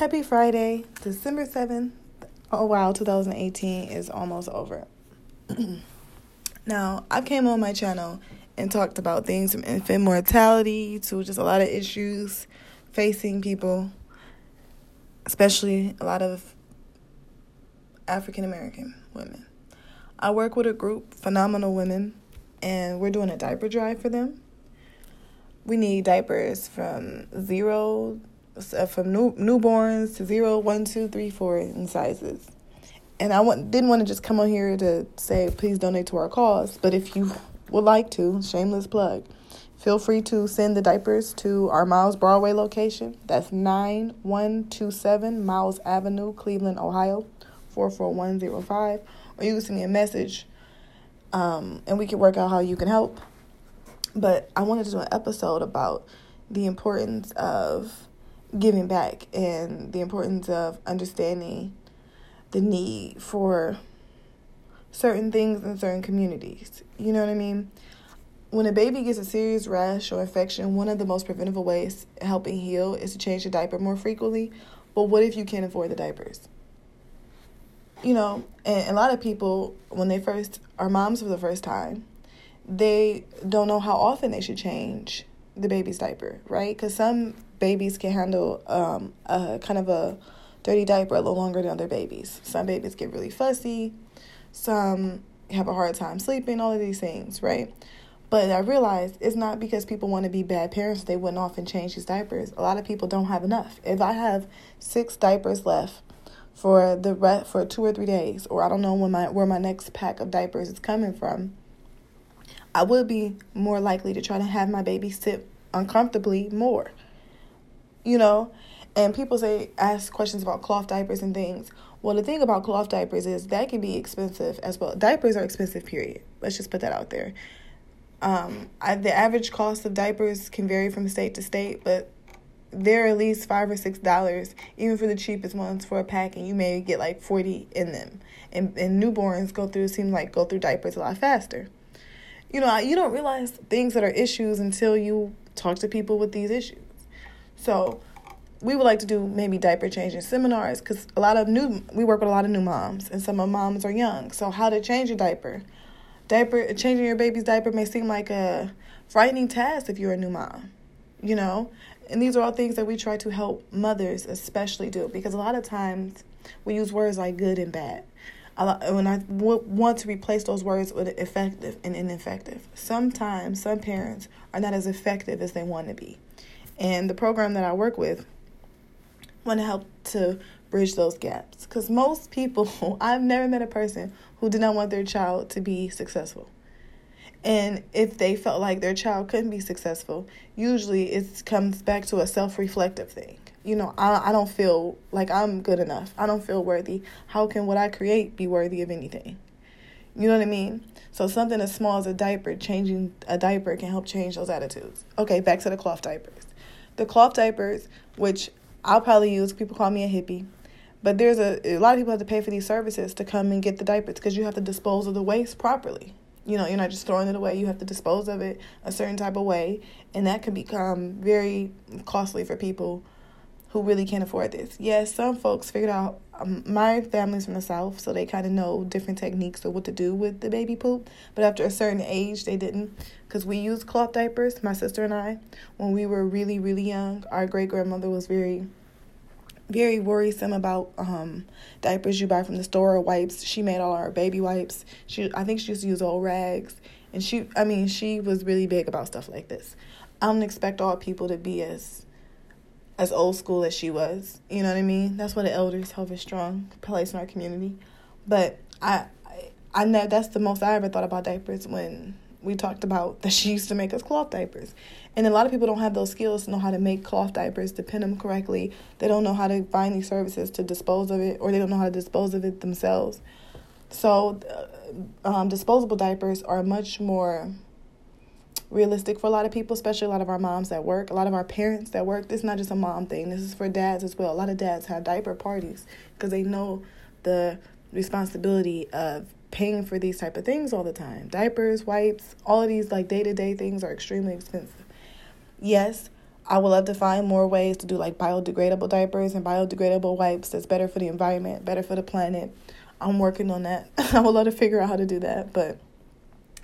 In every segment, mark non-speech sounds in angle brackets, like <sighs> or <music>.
Happy Friday, December 7th. Oh wow, 2018 is almost over. <clears throat> now, I came on my channel and talked about things from infant mortality to just a lot of issues facing people, especially a lot of African American women. I work with a group, Phenomenal Women, and we're doing a diaper drive for them. We need diapers from zero from new, newborns to zero, one, two, three, four in sizes. And I want, didn't want to just come on here to say, please donate to our cause. But if you would like to, shameless plug, feel free to send the diapers to our Miles Broadway location. That's 9127 Miles Avenue, Cleveland, Ohio, 44105. Or you can send me a message um, and we can work out how you can help. But I wanted to do an episode about the importance of giving back and the importance of understanding the need for certain things in certain communities. You know what I mean? When a baby gets a serious rash or infection, one of the most preventable ways helping heal is to change the diaper more frequently. But what if you can't afford the diapers? You know, and a lot of people, when they first are moms for the first time, they don't know how often they should change the baby's diaper, right? Because some babies can handle um, a kind of a dirty diaper a little longer than other babies. Some babies get really fussy, some have a hard time sleeping, all of these things, right? But I realized it's not because people want to be bad parents, they wouldn't often change these diapers. A lot of people don't have enough. If I have six diapers left for the re- for two or three days, or I don't know when my where my next pack of diapers is coming from, I would be more likely to try to have my baby sit uncomfortably more you know? And people say, ask questions about cloth diapers and things. Well, the thing about cloth diapers is that can be expensive as well. Diapers are expensive, period. Let's just put that out there. Um, I, the average cost of diapers can vary from state to state, but they're at least five or six dollars, even for the cheapest ones for a pack, and you may get like forty in them. And and newborns go through seem like go through diapers a lot faster. You know, you don't realize things that are issues until you talk to people with these issues. So we would like to do maybe diaper changing seminars because a lot of new we work with a lot of new moms and some of moms are young. So how to change a diaper? Diaper changing your baby's diaper may seem like a frightening task if you're a new mom, you know. And these are all things that we try to help mothers especially do because a lot of times we use words like good and bad. When I want to replace those words with effective and ineffective. Sometimes some parents are not as effective as they want to be. And the program that I work with want to help to bridge those gaps. Because most people, <laughs> I've never met a person who did not want their child to be successful. And if they felt like their child couldn't be successful, usually it comes back to a self reflective thing. You know, I, I don't feel like I'm good enough. I don't feel worthy. How can what I create be worthy of anything? You know what I mean? So something as small as a diaper, changing a diaper can help change those attitudes. Okay, back to the cloth diapers the cloth diapers, which I'll probably use. People call me a hippie. But there's a, a lot of people have to pay for these services to come and get the diapers because you have to dispose of the waste properly. You know, you're not just throwing it away. You have to dispose of it a certain type of way, and that can become very costly for people who really can't afford this. Yes, some folks figured out. Um, my family's from the south, so they kind of know different techniques of what to do with the baby poop. But after a certain age, they didn't, because we used cloth diapers. My sister and I, when we were really really young, our great grandmother was very very worrisome about um, diapers you buy from the store or wipes. She made all our baby wipes. She, I think she used to use old rags, and she, I mean, she was really big about stuff like this. I don't expect all people to be as as old school as she was. You know what I mean? That's why the elders have a strong place in our community. But I, I, I know that's the most I ever thought about diapers when we talked about that she used to make us cloth diapers. And a lot of people don't have those skills to know how to make cloth diapers, to pin them correctly. They don't know how to find these services to dispose of it, or they don't know how to dispose of it themselves. So, uh, um, disposable diapers are much more realistic for a lot of people, especially a lot of our moms that work, a lot of our parents that work. This is not just a mom thing, this is for dads as well. A lot of dads have diaper parties because they know the responsibility of paying for these type of things all the time. Diapers, wipes, all of these like day-to-day things are extremely expensive. Yes, I would love to find more ways to do like biodegradable diapers and biodegradable wipes that's better for the environment, better for the planet. I'm working on that. <laughs> I would love to figure out how to do that, but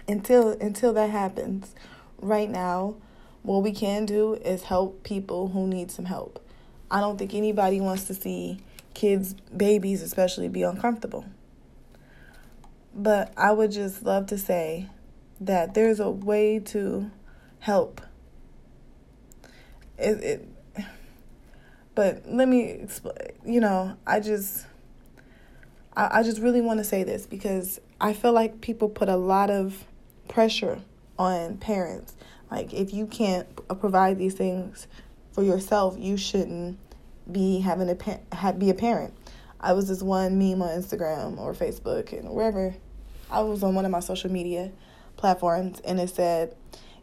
until until that happens, right now, what we can do is help people who need some help. I don't think anybody wants to see kids, babies especially, be uncomfortable. But I would just love to say that there's a way to help. It, it but let me explain. You know, I just, I, I just really want to say this because I feel like people put a lot of pressure on parents. Like, if you can't uh, provide these things for yourself, you shouldn't be having a be a parent. I was this one meme on Instagram or Facebook and wherever. I was on one of my social media platforms, and it said,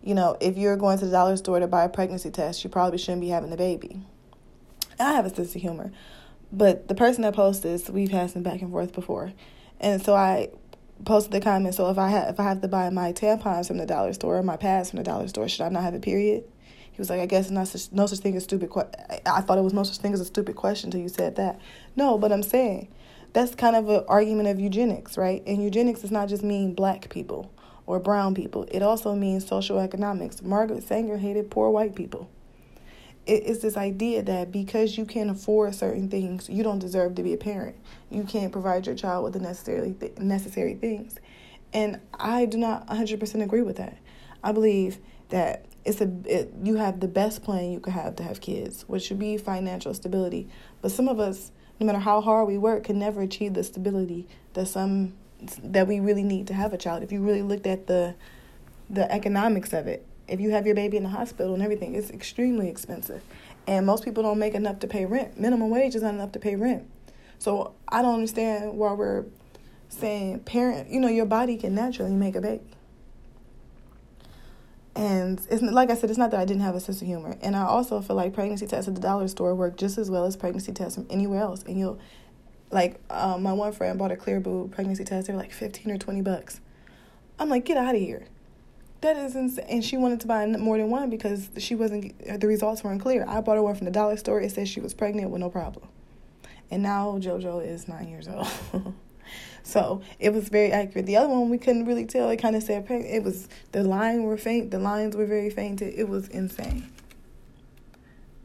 you know, if you're going to the dollar store to buy a pregnancy test, you probably shouldn't be having a baby. I have a sense of humor, but the person that posted this, we've had some back and forth before, and so I posted the comment. So if I have if I have to buy my tampons from the dollar store or my pads from the dollar store, should I not have a period? He was like, I guess not such, no such thing as stupid. Que- I thought it was no such thing as a stupid question until you said that. No, but I'm saying that's kind of an argument of eugenics, right? And eugenics does not just mean black people or brown people. It also means social economics. Margaret Sanger hated poor white people. It's this idea that because you can't afford certain things, you don't deserve to be a parent. You can't provide your child with the necessary th- necessary things. And I do not 100% agree with that. I believe that it's a it, you have the best plan you could have to have kids, which should be financial stability. But some of us, no matter how hard we work, can never achieve the stability that some that we really need to have a child. If you really looked at the the economics of it, if you have your baby in the hospital and everything, it's extremely expensive. And most people don't make enough to pay rent. Minimum wage is not enough to pay rent. So I don't understand why we're saying parent, you know, your body can naturally make a baby. And it's like I said, it's not that I didn't have a sense of humor. And I also feel like pregnancy tests at the dollar store work just as well as pregnancy tests from anywhere else. And you'll, like, um, my one friend bought a Clearblue pregnancy test. They were like fifteen or twenty bucks. I'm like, get out of here. That is insane. And she wanted to buy more than one because she wasn't. Uh, the results weren't clear. I bought her one from the dollar store. It said she was pregnant with no problem. And now JoJo is nine years old. <laughs> So it was very accurate. The other one we couldn't really tell. It kind of said pregnant. it was the lines were faint. The lines were very faint. It was insane.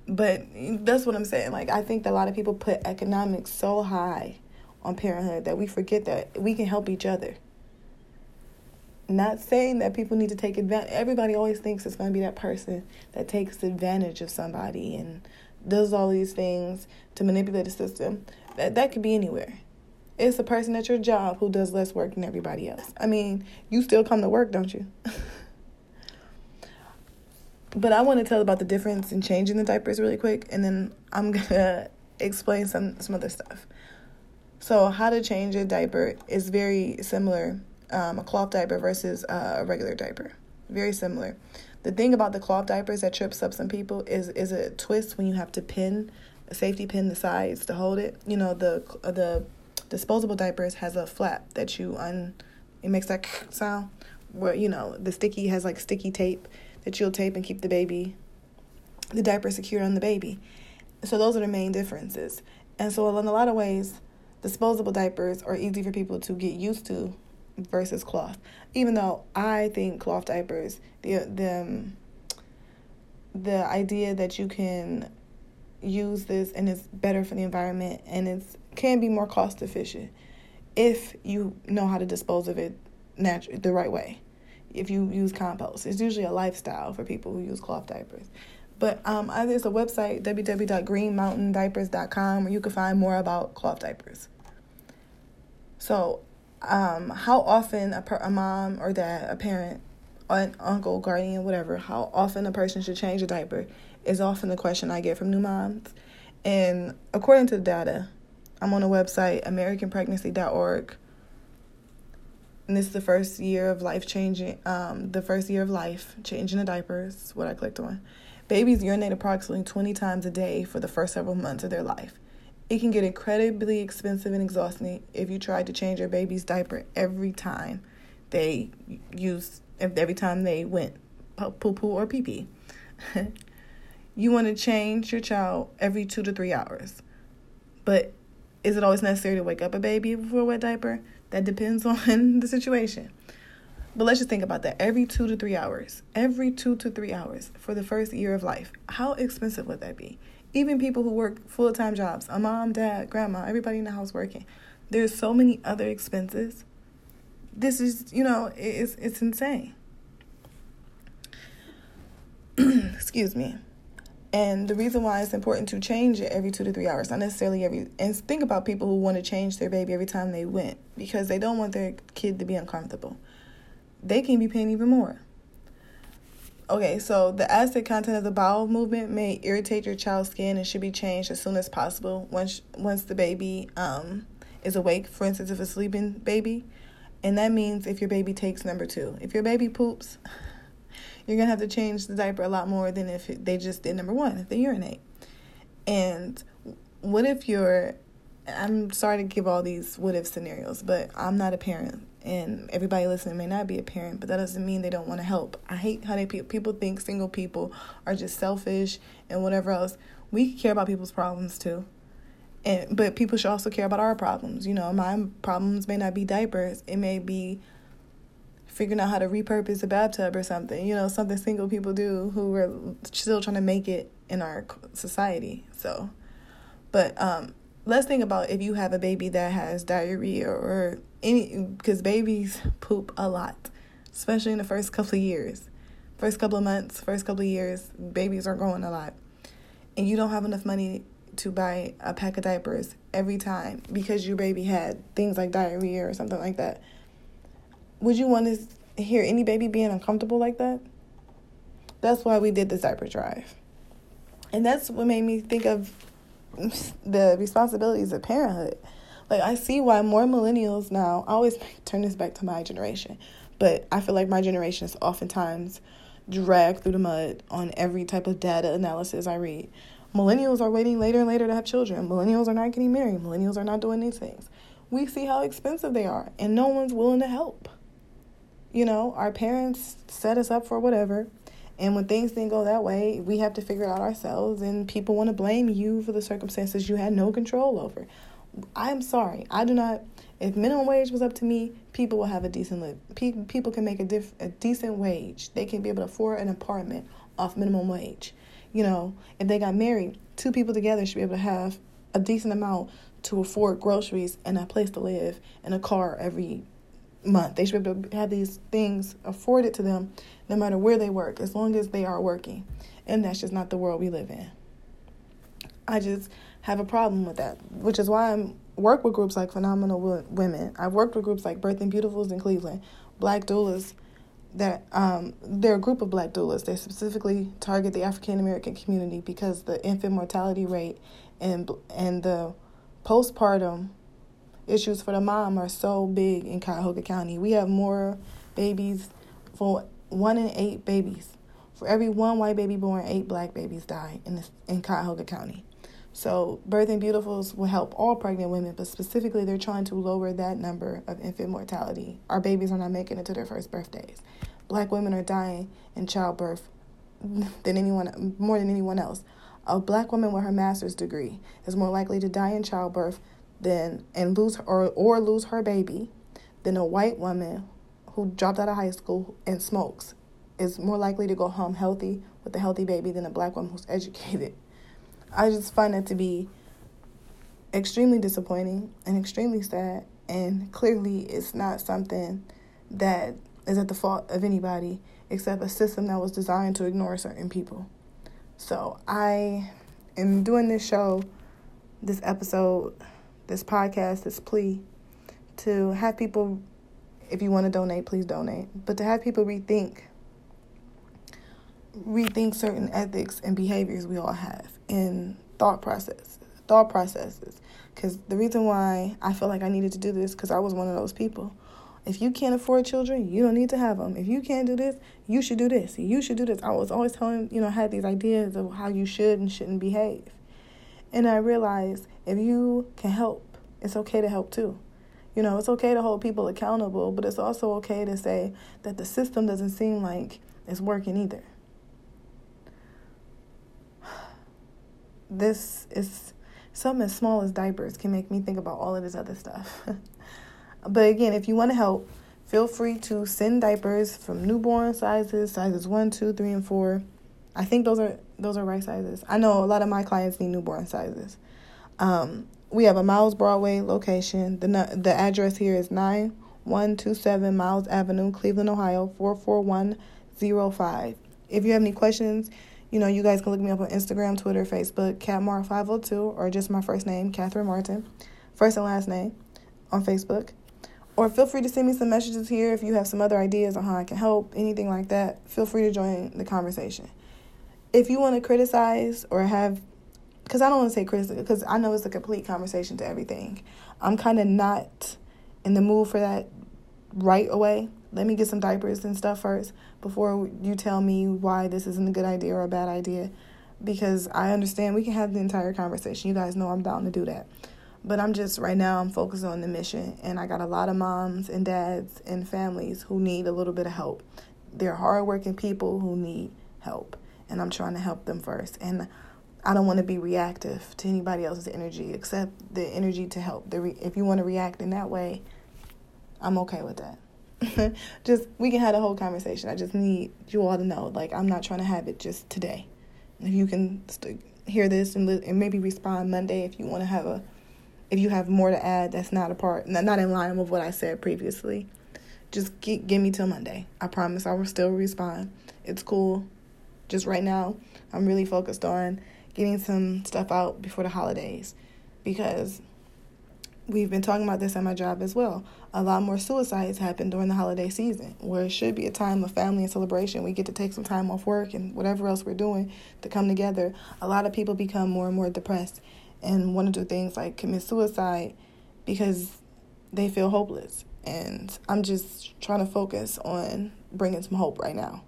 But that's what I'm saying. Like I think that a lot of people put economics so high on parenthood that we forget that we can help each other. Not saying that people need to take advantage. Everybody always thinks it's going to be that person that takes advantage of somebody and does all these things to manipulate the system. That that could be anywhere it's a person at your job who does less work than everybody else. I mean, you still come to work, don't you? <laughs> but I want to tell about the difference in changing the diapers really quick, and then I'm <laughs> gonna explain some some other stuff. So, how to change a diaper is very similar. Um, a cloth diaper versus uh, a regular diaper, very similar. The thing about the cloth diapers that trips up some people is is a twist when you have to pin a safety pin the sides to hold it. You know the the disposable diapers has a flap that you un it makes that <laughs> sound where you know the sticky has like sticky tape that you'll tape and keep the baby the diaper secured on the baby so those are the main differences and so in a lot of ways disposable diapers are easy for people to get used to versus cloth even though i think cloth diapers the the the idea that you can use this and it's better for the environment and it's can be more cost efficient if you know how to dispose of it natu- the right way. If you use compost, it's usually a lifestyle for people who use cloth diapers. But um, there's a website, www.greenmountaindiapers.com, where you can find more about cloth diapers. So, um, how often a, per- a mom or dad, a parent, an uncle, guardian, whatever, how often a person should change a diaper is often the question I get from new moms. And according to the data, I'm on a website, AmericanPregnancy.org. And this is the first year of life changing, um, the first year of life, changing the diapers, what I clicked on. Babies urinate approximately 20 times a day for the first several months of their life. It can get incredibly expensive and exhausting if you try to change your baby's diaper every time they use, every time they went poo poo or pee pee. <laughs> you want to change your child every two to three hours. But is it always necessary to wake up a baby for a wet diaper? That depends <laughs> on the situation. But let's just think about that. Every two to three hours, every two to three hours for the first year of life, how expensive would that be? Even people who work full time jobs, a mom, dad, grandma, everybody in the house working. There's so many other expenses. This is, you know, it's it's insane. <clears throat> Excuse me. And the reason why it's important to change it every two to three hours, not necessarily every, and think about people who want to change their baby every time they went because they don't want their kid to be uncomfortable. They can be paying even more. Okay, so the acid content of the bowel movement may irritate your child's skin and should be changed as soon as possible once once the baby um, is awake. For instance, if a sleeping baby, and that means if your baby takes number two. If your baby poops, <laughs> you're gonna have to change the diaper a lot more than if they just did number one, if they urinate. And what if you're I'm sorry to give all these what if scenarios, but I'm not a parent, and everybody listening may not be a parent, but that doesn't mean they don't want to help. I hate how they people think single people are just selfish and whatever else. We care about people's problems too, and but people should also care about our problems. You know, my problems may not be diapers; it may be figuring out how to repurpose a bathtub or something, you know, something single people do who are still trying to make it in our society. So, but um, let's think about if you have a baby that has diarrhea or any, because babies poop a lot, especially in the first couple of years. First couple of months, first couple of years, babies are growing a lot. And you don't have enough money to buy a pack of diapers every time because your baby had things like diarrhea or something like that would you want to hear any baby being uncomfortable like that? That's why we did this diaper drive. And that's what made me think of the responsibilities of parenthood. Like, I see why more millennials now, I always turn this back to my generation, but I feel like my generation is oftentimes dragged through the mud on every type of data analysis I read. Millennials are waiting later and later to have children. Millennials are not getting married. Millennials are not doing these things. We see how expensive they are, and no one's willing to help you know, our parents set us up for whatever. And when things didn't go that way, we have to figure it out ourselves, and people want to blame you for the circumstances you had no control over. I'm sorry. I do not. If minimum wage was up to me, people will have a decent live. People can make a, diff, a decent wage. They can be able to afford an apartment off minimum wage. You know, if they got married, two people together should be able to have a decent amount to afford groceries and a place to live and a car every month. They should be able to have these things afforded to them no matter where they work, as long as they are working. And that's just not the world we live in. I just have a problem with that, which is why I work with groups like Phenomenal Women. I've worked with groups like Birthing Beautifuls in Cleveland, Black Doulas. That um, they're a group of black doulas. They specifically target the African American community because the infant mortality rate and and the postpartum issues for the mom are so big in Cuyahoga County. We have more babies for one in eight babies. For every one white baby born, eight black babies die in this, in Cuyahoga County. So, Birthing Beautifuls will help all pregnant women, but specifically, they're trying to lower that number of infant mortality. Our babies are not making it to their first birthdays. Black women are dying in childbirth than anyone, more than anyone else. A black woman with her master's degree is more likely to die in childbirth than and lose or or lose her baby than a white woman who dropped out of high school and smokes is more likely to go home healthy with a healthy baby than a black woman who's <laughs> educated. I just find that to be extremely disappointing and extremely sad and clearly it's not something that is at the fault of anybody except a system that was designed to ignore certain people. So I am doing this show, this episode this podcast, this plea to have people, if you want to donate, please donate, but to have people rethink, rethink certain ethics and behaviors we all have in thought process, thought processes. Because the reason why I feel like I needed to do this, because I was one of those people. If you can't afford children, you don't need to have them. If you can't do this, you should do this. You should do this. I was always telling, you know, I had these ideas of how you should and shouldn't behave. And I realized if you can help, it's okay to help too. You know, it's okay to hold people accountable, but it's also okay to say that the system doesn't seem like it's working either. <sighs> this is something as small as diapers can make me think about all of this other stuff. <laughs> but again, if you want to help, feel free to send diapers from newborn sizes, sizes one, two, three, and four. I think those are those are right sizes. I know a lot of my clients need newborn sizes. Um, we have a Miles Broadway location. The the address here is nine one two seven Miles Avenue, Cleveland, Ohio four four one zero five. If you have any questions, you know, you guys can look me up on Instagram, Twitter, Facebook, CatMar502, or just my first name, Katherine Martin, first and last name on Facebook. Or feel free to send me some messages here if you have some other ideas on how I can help, anything like that. Feel free to join the conversation. If you want to criticize or have, because I don't want to say criticize, because I know it's a complete conversation to everything. I'm kind of not in the mood for that right away. Let me get some diapers and stuff first before you tell me why this isn't a good idea or a bad idea because I understand we can have the entire conversation. You guys know I'm down to do that. But I'm just right now I'm focused on the mission and I got a lot of moms and dads and families who need a little bit of help. They're hardworking people who need help and I'm trying to help them first. And I don't want to be reactive to anybody else's energy except the energy to help. The re- if you want to react in that way, I'm okay with that. <laughs> just we can have a whole conversation. I just need you all to know, like I'm not trying to have it just today. If you can st- hear this and, li- and maybe respond Monday if you want to have a, if you have more to add that's not a part, not in line with what I said previously, just g- give me till Monday. I promise I will still respond. It's cool. Just right now, I'm really focused on getting some stuff out before the holidays because we've been talking about this at my job as well. A lot more suicides happen during the holiday season, where it should be a time of family and celebration. We get to take some time off work and whatever else we're doing to come together. A lot of people become more and more depressed and want to do things like commit suicide because they feel hopeless. And I'm just trying to focus on bringing some hope right now.